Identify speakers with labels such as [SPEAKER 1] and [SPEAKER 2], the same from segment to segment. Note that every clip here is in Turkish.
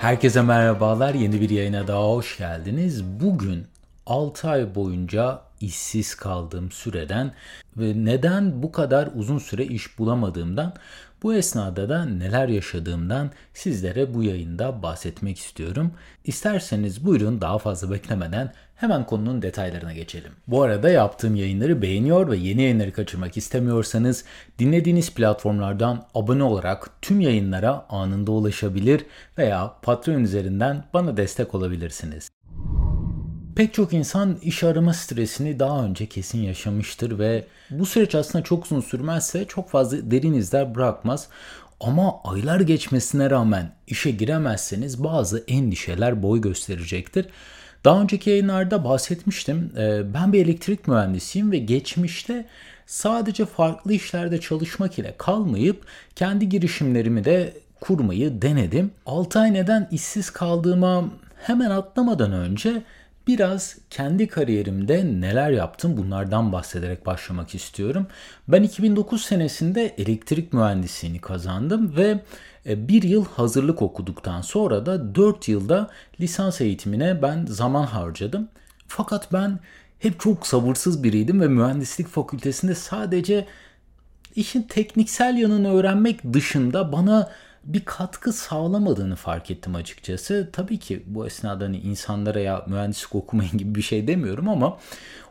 [SPEAKER 1] Herkese merhabalar. Yeni bir yayına daha hoş geldiniz. Bugün 6 ay boyunca işsiz kaldığım süreden ve neden bu kadar uzun süre iş bulamadığımdan, bu esnada da neler yaşadığımdan sizlere bu yayında bahsetmek istiyorum. İsterseniz buyurun daha fazla beklemeden hemen konunun detaylarına geçelim. Bu arada yaptığım yayınları beğeniyor ve yeni yayınları kaçırmak istemiyorsanız dinlediğiniz platformlardan abone olarak tüm yayınlara anında ulaşabilir veya Patreon üzerinden bana destek olabilirsiniz. Pek çok insan iş arama stresini daha önce kesin yaşamıştır ve bu süreç aslında çok uzun sürmezse çok fazla derin izler bırakmaz. Ama aylar geçmesine rağmen işe giremezseniz bazı endişeler boy gösterecektir. Daha önceki yayınlarda bahsetmiştim. Ee, ben bir elektrik mühendisiyim ve geçmişte sadece farklı işlerde çalışmak ile kalmayıp kendi girişimlerimi de kurmayı denedim. 6 ay neden işsiz kaldığıma hemen atlamadan önce biraz kendi kariyerimde neler yaptım bunlardan bahsederek başlamak istiyorum. Ben 2009 senesinde elektrik mühendisliğini kazandım ve e, bir yıl hazırlık okuduktan sonra da 4 yılda lisans eğitimine ben zaman harcadım. Fakat ben hep çok sabırsız biriydim ve mühendislik fakültesinde sadece işin tekniksel yanını öğrenmek dışında bana bir katkı sağlamadığını fark ettim açıkçası. Tabii ki bu esnada hani insanlara ya mühendislik okumayın gibi bir şey demiyorum ama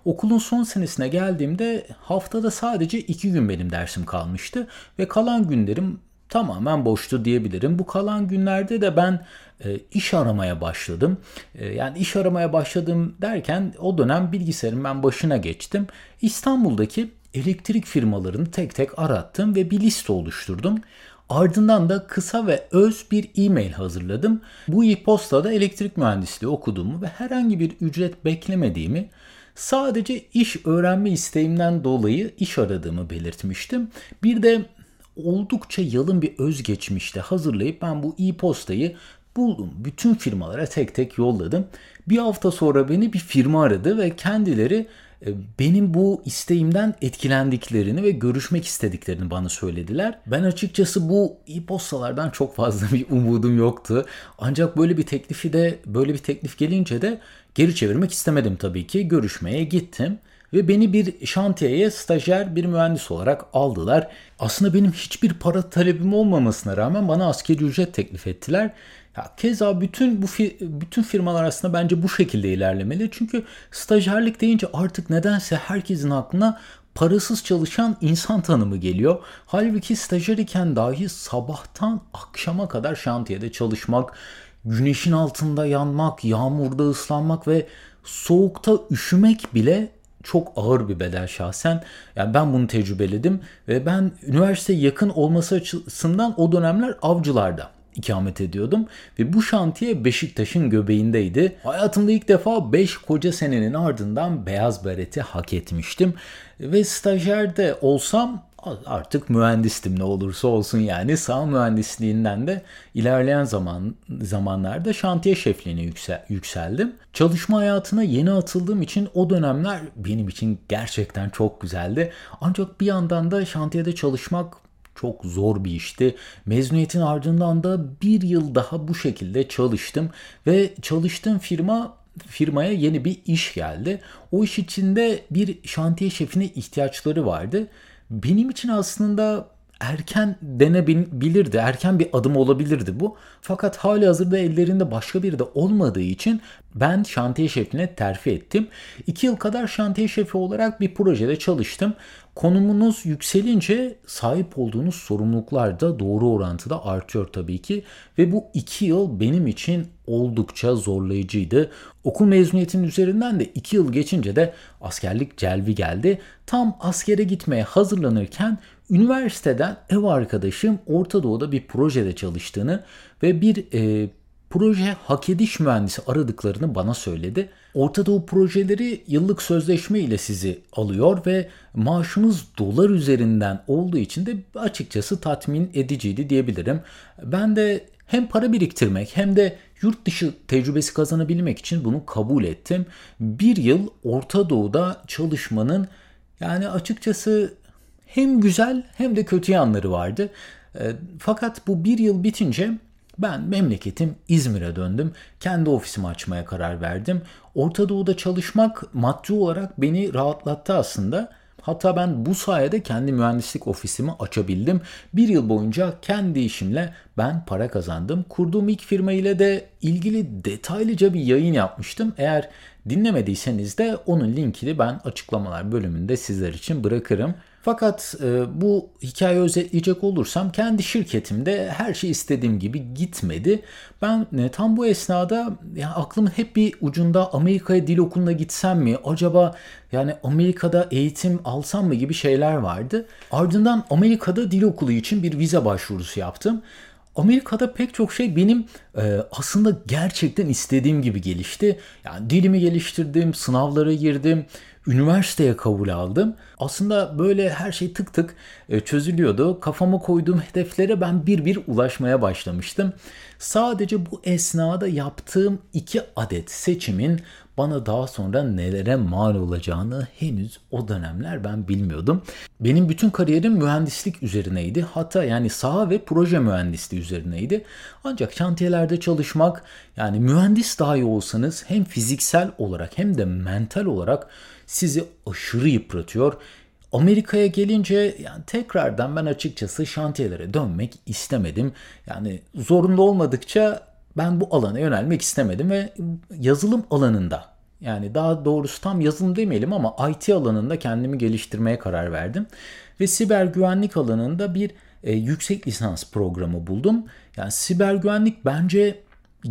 [SPEAKER 1] okulun son senesine geldiğimde haftada sadece iki gün benim dersim kalmıştı ve kalan günlerim tamamen boştu diyebilirim. Bu kalan günlerde de ben e, iş aramaya başladım. E, yani iş aramaya başladım derken o dönem bilgisayarın ben başına geçtim. İstanbul'daki elektrik firmalarını tek tek arattım ve bir liste oluşturdum. Ardından da kısa ve öz bir e-mail hazırladım. Bu e-postada elektrik mühendisliği okuduğumu ve herhangi bir ücret beklemediğimi, sadece iş öğrenme isteğimden dolayı iş aradığımı belirtmiştim. Bir de oldukça yalın bir özgeçmişte hazırlayıp ben bu e-postayı buldum. Bütün firmalara tek tek yolladım. Bir hafta sonra beni bir firma aradı ve kendileri benim bu isteğimden etkilendiklerini ve görüşmek istediklerini bana söylediler. Ben açıkçası bu e-postalardan çok fazla bir umudum yoktu. Ancak böyle bir teklifi de böyle bir teklif gelince de geri çevirmek istemedim tabii ki. Görüşmeye gittim ve beni bir şantiyeye stajyer bir mühendis olarak aldılar. Aslında benim hiçbir para talebim olmamasına rağmen bana askeri ücret teklif ettiler. Ya keza bütün bu bütün firmalar aslında bence bu şekilde ilerlemeli. Çünkü stajyerlik deyince artık nedense herkesin aklına parasız çalışan insan tanımı geliyor. Halbuki stajyer iken dahi sabahtan akşama kadar şantiyede çalışmak, güneşin altında yanmak, yağmurda ıslanmak ve soğukta üşümek bile çok ağır bir bedel şahsen. Yani ben bunu tecrübeledim ve ben üniversite yakın olması açısından o dönemler avcılarda ikamet ediyordum. Ve bu şantiye Beşiktaş'ın göbeğindeydi. Hayatımda ilk defa 5 koca senenin ardından beyaz bereti hak etmiştim. Ve stajyerde olsam artık mühendistim ne olursa olsun yani sağ mühendisliğinden de ilerleyen zaman zamanlarda şantiye şefliğine yüksel, yükseldim. Çalışma hayatına yeni atıldığım için o dönemler benim için gerçekten çok güzeldi. Ancak bir yandan da şantiyede çalışmak çok zor bir işti. Mezuniyetin ardından da bir yıl daha bu şekilde çalıştım ve çalıştığım firma firmaya yeni bir iş geldi. O iş içinde bir şantiye şefine ihtiyaçları vardı. Benim için aslında erken denebilirdi. Erken bir adım olabilirdi bu. Fakat hali hazırda ellerinde başka biri de olmadığı için ben şantiye şefine terfi ettim. İki yıl kadar şantiye şefi olarak bir projede çalıştım. Konumunuz yükselince sahip olduğunuz sorumluluklar da doğru orantıda artıyor tabii ki. Ve bu iki yıl benim için oldukça zorlayıcıydı. Okul mezuniyetinin üzerinden de iki yıl geçince de askerlik celbi geldi. Tam askere gitmeye hazırlanırken üniversiteden ev arkadaşım Orta Doğu'da bir projede çalıştığını ve bir e, proje hak ediş mühendisi aradıklarını bana söyledi. Orta Doğu projeleri yıllık sözleşme ile sizi alıyor ve maaşınız dolar üzerinden olduğu için de açıkçası tatmin ediciydi diyebilirim. Ben de hem para biriktirmek hem de yurt dışı tecrübesi kazanabilmek için bunu kabul ettim. Bir yıl Orta Doğu'da çalışmanın yani açıkçası hem güzel hem de kötü yanları vardı. E, fakat bu bir yıl bitince Ben memleketim İzmir'e döndüm. Kendi ofisimi açmaya karar verdim. Orta Doğu'da çalışmak maddi olarak beni rahatlattı aslında. Hatta ben bu sayede kendi mühendislik ofisimi açabildim. Bir yıl boyunca kendi işimle ben para kazandım. Kurduğum ilk firma ile de ilgili detaylıca bir yayın yapmıştım. Eğer dinlemediyseniz de onun linkini ben açıklamalar bölümünde sizler için bırakırım. Fakat e, bu hikayeyi özetleyecek olursam kendi şirketimde her şey istediğim gibi gitmedi. Ben e, tam bu esnada yani aklımın hep bir ucunda Amerika'ya dil okuluna gitsem mi? Acaba yani Amerika'da eğitim alsam mı gibi şeyler vardı. Ardından Amerika'da dil okulu için bir vize başvurusu yaptım. Amerika'da pek çok şey benim e, aslında gerçekten istediğim gibi gelişti. Yani dilimi geliştirdim, sınavlara girdim, üniversiteye kabul aldım. Aslında böyle her şey tık tık e, çözülüyordu. Kafama koyduğum hedeflere ben bir bir ulaşmaya başlamıştım. Sadece bu esnada yaptığım iki adet seçimin bana daha sonra nelere mal olacağını henüz o dönemler ben bilmiyordum. Benim bütün kariyerim mühendislik üzerineydi. Hatta yani saha ve proje mühendisliği üzerineydi. Ancak şantiyelerde çalışmak yani mühendis dahi olsanız hem fiziksel olarak hem de mental olarak sizi aşırı yıpratıyor. Amerika'ya gelince yani tekrardan ben açıkçası şantiyelere dönmek istemedim. Yani zorunda olmadıkça ben bu alana yönelmek istemedim ve yazılım alanında yani daha doğrusu tam yazılım demeyelim ama IT alanında kendimi geliştirmeye karar verdim. Ve siber güvenlik alanında bir e, yüksek lisans programı buldum. Yani siber güvenlik bence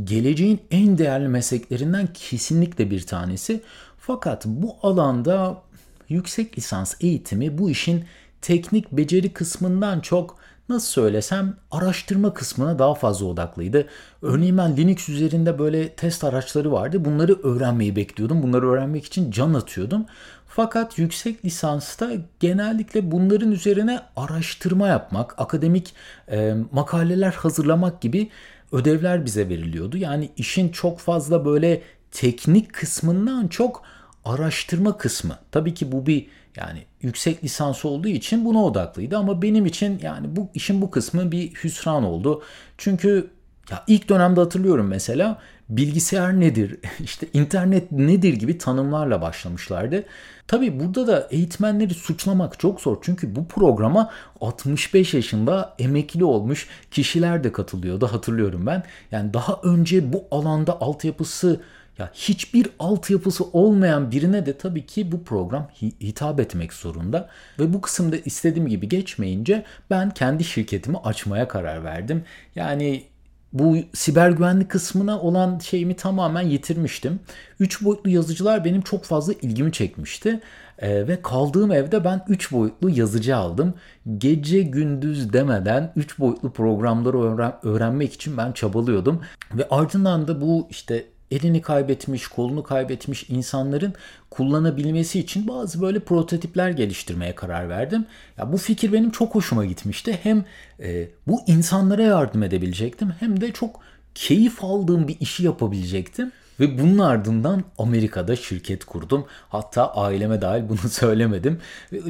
[SPEAKER 1] geleceğin en değerli mesleklerinden kesinlikle bir tanesi. Fakat bu alanda yüksek lisans eğitimi bu işin teknik beceri kısmından çok nasıl söylesem araştırma kısmına daha fazla odaklıydı. Örneğin ben Linux üzerinde böyle test araçları vardı. Bunları öğrenmeyi bekliyordum. Bunları öğrenmek için can atıyordum. Fakat yüksek lisansta genellikle bunların üzerine araştırma yapmak, akademik e, makaleler hazırlamak gibi ödevler bize veriliyordu. Yani işin çok fazla böyle teknik kısmından çok araştırma kısmı. Tabii ki bu bir yani yüksek lisans olduğu için buna odaklıydı ama benim için yani bu işin bu kısmı bir hüsran oldu. Çünkü ya ilk dönemde hatırlıyorum mesela bilgisayar nedir, işte internet nedir gibi tanımlarla başlamışlardı. Tabii burada da eğitmenleri suçlamak çok zor. Çünkü bu programa 65 yaşında emekli olmuş kişiler de katılıyordu hatırlıyorum ben. Yani daha önce bu alanda altyapısı ya hiçbir altyapısı olmayan birine de tabii ki bu program hitap etmek zorunda ve bu kısımda istediğim gibi geçmeyince ben kendi şirketimi açmaya karar verdim. Yani bu siber güvenlik kısmına olan şeyimi tamamen yitirmiştim. Üç boyutlu yazıcılar benim çok fazla ilgimi çekmişti. Ee, ve kaldığım evde ben 3 boyutlu yazıcı aldım. Gece gündüz demeden 3 boyutlu programları öğren- öğrenmek için ben çabalıyordum. Ve ardından da bu işte elini kaybetmiş, kolunu kaybetmiş insanların kullanabilmesi için bazı böyle prototipler geliştirmeye karar verdim. Ya bu fikir benim çok hoşuma gitmişti. Hem e, bu insanlara yardım edebilecektim hem de çok keyif aldığım bir işi yapabilecektim. Ve bunun ardından Amerika'da şirket kurdum. Hatta aileme dahil bunu söylemedim.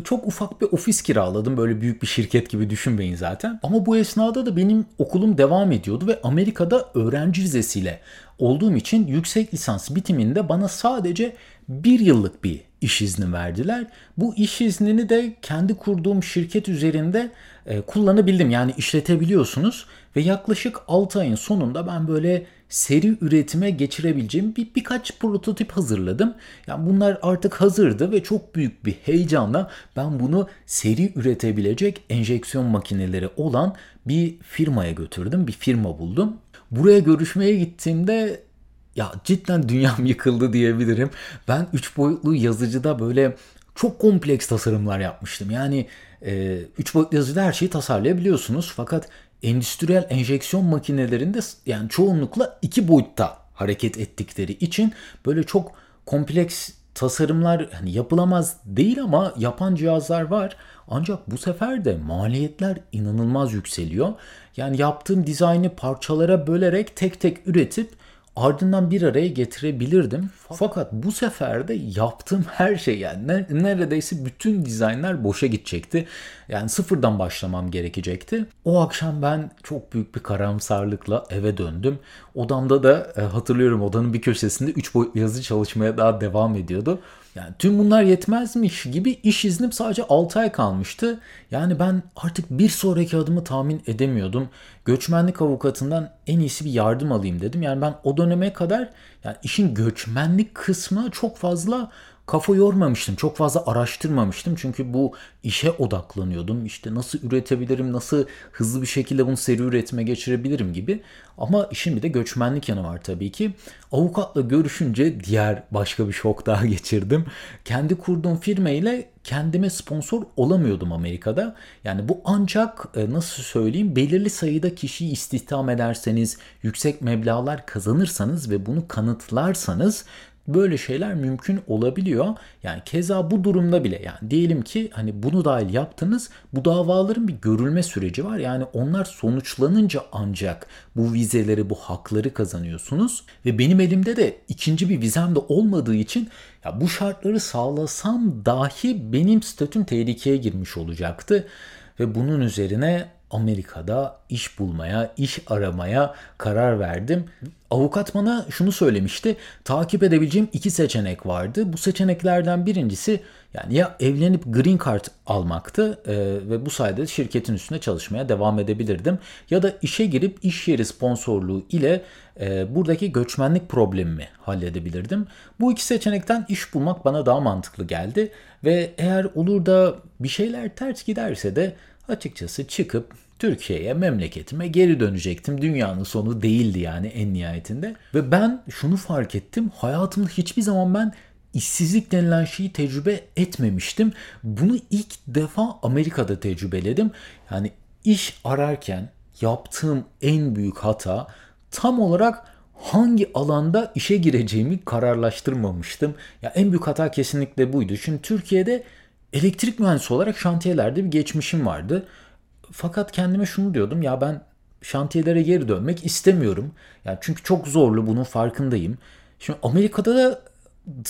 [SPEAKER 1] Çok ufak bir ofis kiraladım. Böyle büyük bir şirket gibi düşünmeyin zaten. Ama bu esnada da benim okulum devam ediyordu ve Amerika'da öğrenci vizesiyle olduğum için yüksek lisans bitiminde bana sadece bir yıllık bir iş izni verdiler. Bu iş iznini de kendi kurduğum şirket üzerinde e, kullanabildim. Yani işletebiliyorsunuz ve yaklaşık 6 ayın sonunda ben böyle seri üretime geçirebileceğim bir birkaç prototip hazırladım. Yani bunlar artık hazırdı ve çok büyük bir heyecanla ben bunu seri üretebilecek enjeksiyon makineleri olan bir firmaya götürdüm. Bir firma buldum. Buraya görüşmeye gittiğimde ya cidden dünyam yıkıldı diyebilirim. Ben 3 boyutlu yazıcıda böyle çok kompleks tasarımlar yapmıştım. Yani 3 e, boyutlu yazıcıda her şeyi tasarlayabiliyorsunuz fakat endüstriyel enjeksiyon makinelerinde yani çoğunlukla iki boyutta hareket ettikleri için böyle çok kompleks tasarımlar hani yapılamaz değil ama yapan cihazlar var. Ancak bu sefer de maliyetler inanılmaz yükseliyor. Yani yaptığım dizaynı parçalara bölerek tek tek üretip ardından bir araya getirebilirdim. Fakat bu sefer de yaptığım her şey yani neredeyse bütün dizaynlar boşa gidecekti. Yani sıfırdan başlamam gerekecekti. O akşam ben çok büyük bir karamsarlıkla eve döndüm. Odamda da e, hatırlıyorum odanın bir köşesinde 3 boyutlu yazı çalışmaya daha devam ediyordu. Yani tüm bunlar yetmezmiş gibi iş iznim sadece 6 ay kalmıştı. Yani ben artık bir sonraki adımı tahmin edemiyordum. Göçmenlik avukatından en iyisi bir yardım alayım dedim. Yani ben o döneme kadar yani işin göçmenlik kısmı çok fazla kafa yormamıştım. Çok fazla araştırmamıştım. Çünkü bu işe odaklanıyordum. İşte nasıl üretebilirim, nasıl hızlı bir şekilde bunu seri üretime geçirebilirim gibi. Ama işin bir de göçmenlik yanı var tabii ki. Avukatla görüşünce diğer başka bir şok daha geçirdim. Kendi kurduğum firma ile kendime sponsor olamıyordum Amerika'da. Yani bu ancak e, nasıl söyleyeyim belirli sayıda kişiyi istihdam ederseniz, yüksek meblalar kazanırsanız ve bunu kanıtlarsanız böyle şeyler mümkün olabiliyor. Yani keza bu durumda bile yani diyelim ki hani bunu dahil yaptınız bu davaların bir görülme süreci var. Yani onlar sonuçlanınca ancak bu vizeleri bu hakları kazanıyorsunuz ve benim elimde de ikinci bir vizem de olmadığı için ya bu şartları sağlasam dahi benim statüm tehlikeye girmiş olacaktı ve bunun üzerine Amerika'da iş bulmaya, iş aramaya karar verdim. Avukat bana şunu söylemişti. Takip edebileceğim iki seçenek vardı. Bu seçeneklerden birincisi yani ya evlenip green card almaktı e, ve bu sayede şirketin üstünde çalışmaya devam edebilirdim. Ya da işe girip iş yeri sponsorluğu ile e, buradaki göçmenlik problemimi halledebilirdim. Bu iki seçenekten iş bulmak bana daha mantıklı geldi. Ve eğer olur da bir şeyler ters giderse de açıkçası çıkıp Türkiye'ye, memleketime geri dönecektim. Dünyanın sonu değildi yani en nihayetinde. Ve ben şunu fark ettim. Hayatımda hiçbir zaman ben işsizlik denilen şeyi tecrübe etmemiştim. Bunu ilk defa Amerika'da tecrübeledim. Yani iş ararken yaptığım en büyük hata tam olarak hangi alanda işe gireceğimi kararlaştırmamıştım. Ya en büyük hata kesinlikle buydu. Şimdi Türkiye'de elektrik mühendisi olarak şantiyelerde bir geçmişim vardı. Fakat kendime şunu diyordum ya ben şantiyelere geri dönmek istemiyorum. Yani çünkü çok zorlu bunun farkındayım. Şimdi Amerika'da da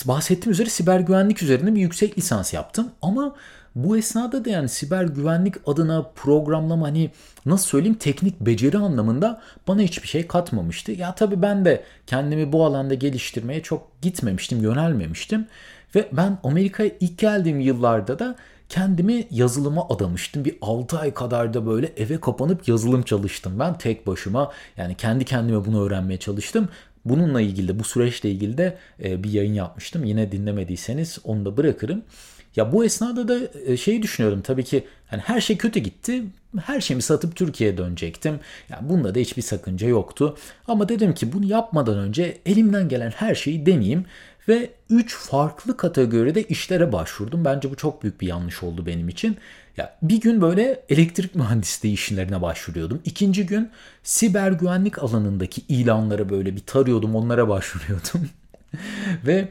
[SPEAKER 1] bahsettiğim üzere siber güvenlik üzerine bir yüksek lisans yaptım ama bu esnada da yani siber güvenlik adına programlama hani nasıl söyleyeyim teknik beceri anlamında bana hiçbir şey katmamıştı. Ya tabii ben de kendimi bu alanda geliştirmeye çok gitmemiştim, yönelmemiştim. Ve ben Amerika'ya ilk geldiğim yıllarda da kendimi yazılıma adamıştım. Bir 6 ay kadar da böyle eve kapanıp yazılım çalıştım. Ben tek başıma yani kendi kendime bunu öğrenmeye çalıştım. Bununla ilgili de bu süreçle ilgili de e, bir yayın yapmıştım. Yine dinlemediyseniz onu da bırakırım. Ya bu esnada da e, şeyi düşünüyorum tabii ki hani her şey kötü gitti. Her şeyimi satıp Türkiye'ye dönecektim. Yani bunda da hiçbir sakınca yoktu. Ama dedim ki bunu yapmadan önce elimden gelen her şeyi deneyeyim ve 3 farklı kategoride işlere başvurdum. Bence bu çok büyük bir yanlış oldu benim için. Ya bir gün böyle elektrik mühendisliği işlerine başvuruyordum. İkinci gün siber güvenlik alanındaki ilanlara böyle bir tarıyordum, onlara başvuruyordum. ve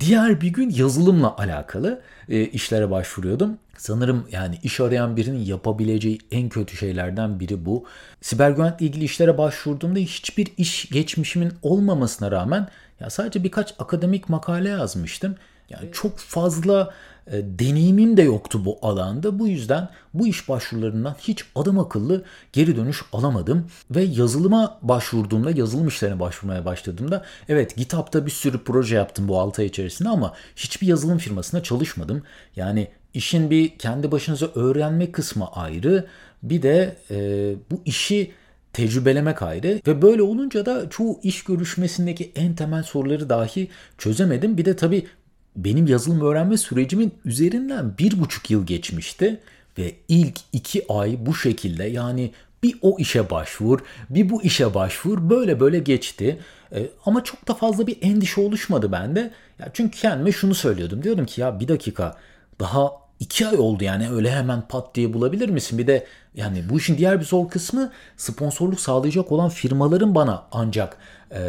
[SPEAKER 1] diğer bir gün yazılımla alakalı e, işlere başvuruyordum. Sanırım yani iş arayan birinin yapabileceği en kötü şeylerden biri bu. Siber güvenlikle ilgili işlere başvurduğumda hiçbir iş geçmişimin olmamasına rağmen ya sadece birkaç akademik makale yazmıştım. Yani çok fazla e, deneyimim de yoktu bu alanda. Bu yüzden bu iş başvurularından hiç adam akıllı geri dönüş alamadım. Ve yazılıma başvurduğumda, yazılım işlerine başvurmaya başladığımda evet GitHub'da bir sürü proje yaptım bu 6 ay içerisinde ama hiçbir yazılım firmasında çalışmadım. Yani işin bir kendi başınıza öğrenme kısmı ayrı. Bir de e, bu işi tecrübelemek ayrı ve böyle olunca da çoğu iş görüşmesindeki en temel soruları dahi çözemedim. Bir de tabii benim yazılım öğrenme sürecimin üzerinden bir buçuk yıl geçmişti ve ilk iki ay bu şekilde yani bir o işe başvur, bir bu işe başvur böyle böyle geçti. Ee, ama çok da fazla bir endişe oluşmadı bende. Ya çünkü kendime şunu söylüyordum. Diyordum ki ya bir dakika daha iki ay oldu yani öyle hemen pat diye bulabilir misin? Bir de Yani bu işin diğer bir zor kısmı sponsorluk sağlayacak olan firmaların bana ancak e,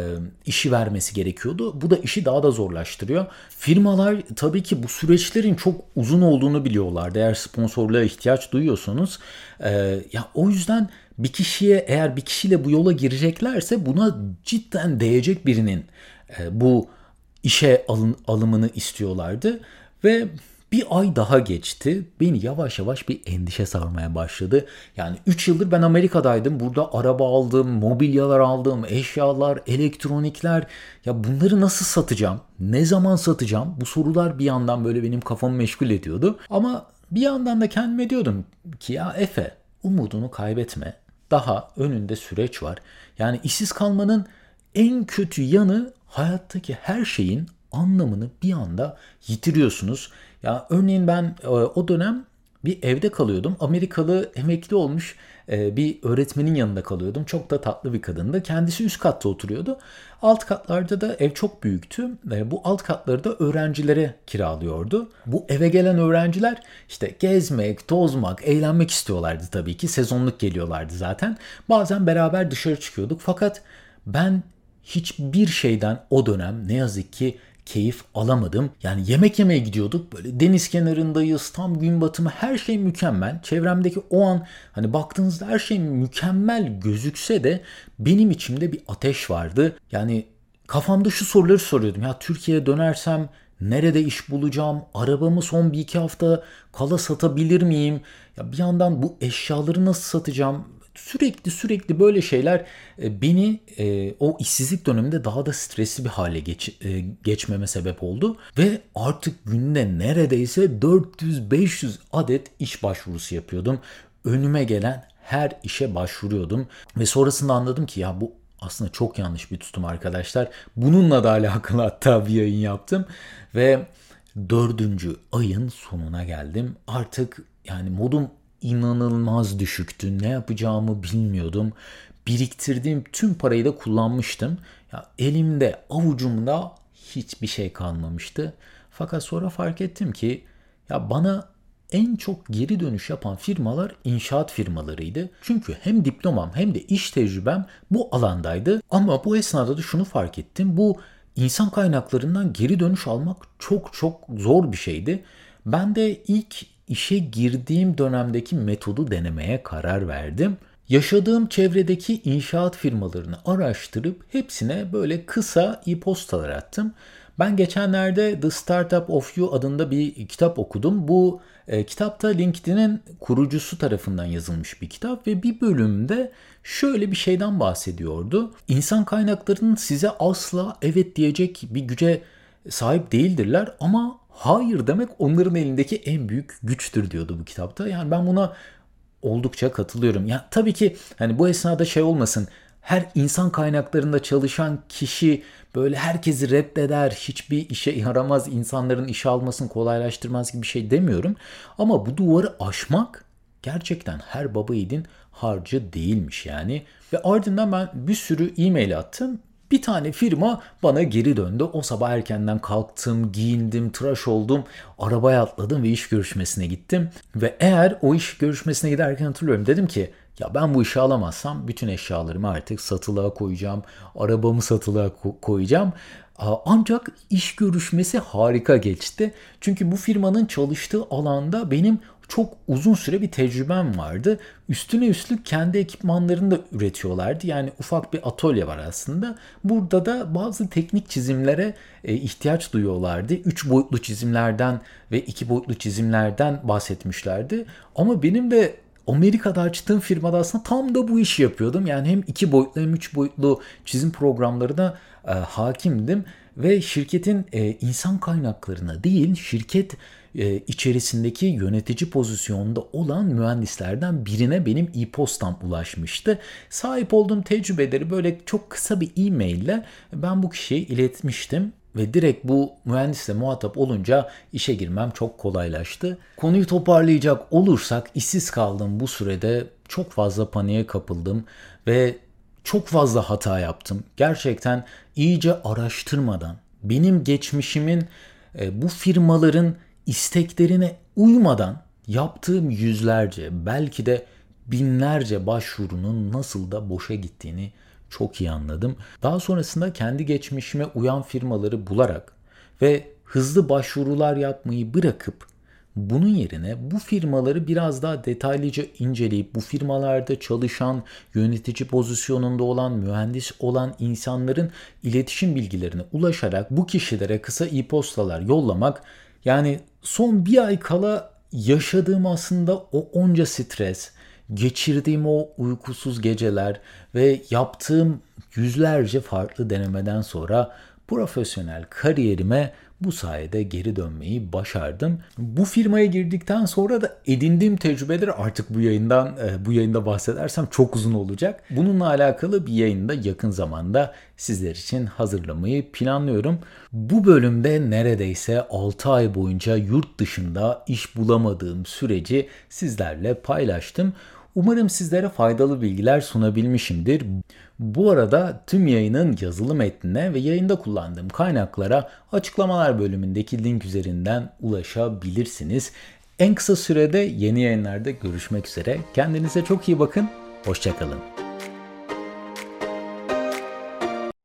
[SPEAKER 1] işi vermesi gerekiyordu. Bu da işi daha da zorlaştırıyor. Firmalar tabii ki bu süreçlerin çok uzun olduğunu biliyorlardı. Eğer sponsorluğa ihtiyaç duyuyorsanız. E, ya o yüzden bir kişiye eğer bir kişiyle bu yola gireceklerse buna cidden değecek birinin e, bu işe alın, alımını istiyorlardı ve bir ay daha geçti. Beni yavaş yavaş bir endişe sarmaya başladı. Yani 3 yıldır ben Amerika'daydım. Burada araba aldım, mobilyalar aldım, eşyalar, elektronikler. Ya bunları nasıl satacağım? Ne zaman satacağım? Bu sorular bir yandan böyle benim kafamı meşgul ediyordu. Ama bir yandan da kendime diyordum ki ya Efe umudunu kaybetme. Daha önünde süreç var. Yani işsiz kalmanın en kötü yanı hayattaki her şeyin anlamını bir anda yitiriyorsunuz. Ya örneğin ben e, o dönem bir evde kalıyordum. Amerikalı emekli olmuş e, bir öğretmenin yanında kalıyordum. Çok da tatlı bir kadındı. Kendisi üst katta oturuyordu. Alt katlarda da ev çok büyüktü. Bu alt katları da öğrencilere kiralıyordu. Bu eve gelen öğrenciler işte gezmek, tozmak, eğlenmek istiyorlardı tabii ki. Sezonluk geliyorlardı zaten. Bazen beraber dışarı çıkıyorduk. Fakat ben hiçbir şeyden o dönem ne yazık ki keyif alamadım. Yani yemek yemeye gidiyorduk. Böyle deniz kenarındayız. Tam gün batımı her şey mükemmel. Çevremdeki o an hani baktığınızda her şey mükemmel gözükse de benim içimde bir ateş vardı. Yani kafamda şu soruları soruyordum. Ya Türkiye'ye dönersem nerede iş bulacağım? Arabamı son bir iki hafta kala satabilir miyim? Ya bir yandan bu eşyaları nasıl satacağım? Sürekli sürekli böyle şeyler e, beni e, o işsizlik döneminde daha da stresli bir hale geç, e, geçmeme sebep oldu. Ve artık günde neredeyse 400-500 adet iş başvurusu yapıyordum. Önüme gelen her işe başvuruyordum. Ve sonrasında anladım ki ya bu aslında çok yanlış bir tutum arkadaşlar. Bununla da alakalı hatta bir yayın yaptım. Ve dördüncü ayın sonuna geldim. Artık yani modum inanılmaz düşüktü. Ne yapacağımı bilmiyordum. Biriktirdiğim tüm parayı da kullanmıştım. Ya elimde, avucumda hiçbir şey kalmamıştı. Fakat sonra fark ettim ki ya bana en çok geri dönüş yapan firmalar inşaat firmalarıydı. Çünkü hem diplomam hem de iş tecrübem bu alandaydı. Ama bu esnada da şunu fark ettim. Bu insan kaynaklarından geri dönüş almak çok çok zor bir şeydi. Ben de ilk işe girdiğim dönemdeki metodu denemeye karar verdim. Yaşadığım çevredeki inşaat firmalarını araştırıp hepsine böyle kısa e-postalar attım. Ben geçenlerde The Startup of You adında bir kitap okudum. Bu e, kitapta LinkedIn'in kurucusu tarafından yazılmış bir kitap ve bir bölümde şöyle bir şeyden bahsediyordu. İnsan kaynaklarının size asla evet diyecek bir güce sahip değildirler ama hayır demek onların elindeki en büyük güçtür diyordu bu kitapta. Yani ben buna oldukça katılıyorum. Ya tabii ki hani bu esnada şey olmasın. Her insan kaynaklarında çalışan kişi böyle herkesi reddeder, hiçbir işe yaramaz, insanların işe almasını kolaylaştırmaz gibi bir şey demiyorum. Ama bu duvarı aşmak gerçekten her baba yiğidin harcı değilmiş yani. Ve ardından ben bir sürü e-mail attım bir tane firma bana geri döndü. O sabah erkenden kalktım, giyindim, tıraş oldum, arabaya atladım ve iş görüşmesine gittim. Ve eğer o iş görüşmesine giderken hatırlıyorum dedim ki ya ben bu işi alamazsam bütün eşyalarımı artık satılığa koyacağım, arabamı satılığa koyacağım. Ancak iş görüşmesi harika geçti. Çünkü bu firmanın çalıştığı alanda benim çok uzun süre bir tecrübem vardı. Üstüne üstlük kendi ekipmanlarını da üretiyorlardı. Yani ufak bir atölye var aslında. Burada da bazı teknik çizimlere e, ihtiyaç duyuyorlardı. Üç boyutlu çizimlerden ve iki boyutlu çizimlerden bahsetmişlerdi. Ama benim de Amerika'da açtığım firmada aslında tam da bu işi yapıyordum. Yani hem iki boyutlu hem üç boyutlu çizim programlarına e, hakimdim ve şirketin e, insan kaynaklarına değil şirket e, içerisindeki yönetici pozisyonda olan mühendislerden birine benim e-postam ulaşmıştı. Sahip olduğum tecrübeleri böyle çok kısa bir e-mail ile ben bu kişiye iletmiştim ve direkt bu mühendisle muhatap olunca işe girmem çok kolaylaştı. Konuyu toparlayacak olursak işsiz kaldım bu sürede çok fazla paniğe kapıldım ve çok fazla hata yaptım. Gerçekten iyice araştırmadan benim geçmişimin e, bu firmaların isteklerine uymadan yaptığım yüzlerce belki de binlerce başvurunun nasıl da boşa gittiğini çok iyi anladım. Daha sonrasında kendi geçmişime uyan firmaları bularak ve hızlı başvurular yapmayı bırakıp bunun yerine bu firmaları biraz daha detaylıca inceleyip bu firmalarda çalışan, yönetici pozisyonunda olan, mühendis olan insanların iletişim bilgilerine ulaşarak bu kişilere kısa e-postalar yollamak yani son bir ay kala yaşadığım aslında o onca stres, geçirdiğim o uykusuz geceler ve yaptığım yüzlerce farklı denemeden sonra profesyonel kariyerime bu sayede geri dönmeyi başardım. Bu firmaya girdikten sonra da edindiğim tecrübeleri artık bu yayından e, bu yayında bahsedersem çok uzun olacak. Bununla alakalı bir yayında yakın zamanda sizler için hazırlamayı planlıyorum. Bu bölümde neredeyse 6 ay boyunca yurt dışında iş bulamadığım süreci sizlerle paylaştım. Umarım sizlere faydalı bilgiler sunabilmişimdir. Bu arada tüm yayının yazılı metnine ve yayında kullandığım kaynaklara açıklamalar bölümündeki link üzerinden ulaşabilirsiniz. En kısa sürede yeni yayınlarda görüşmek üzere. Kendinize çok iyi bakın. Hoşçakalın.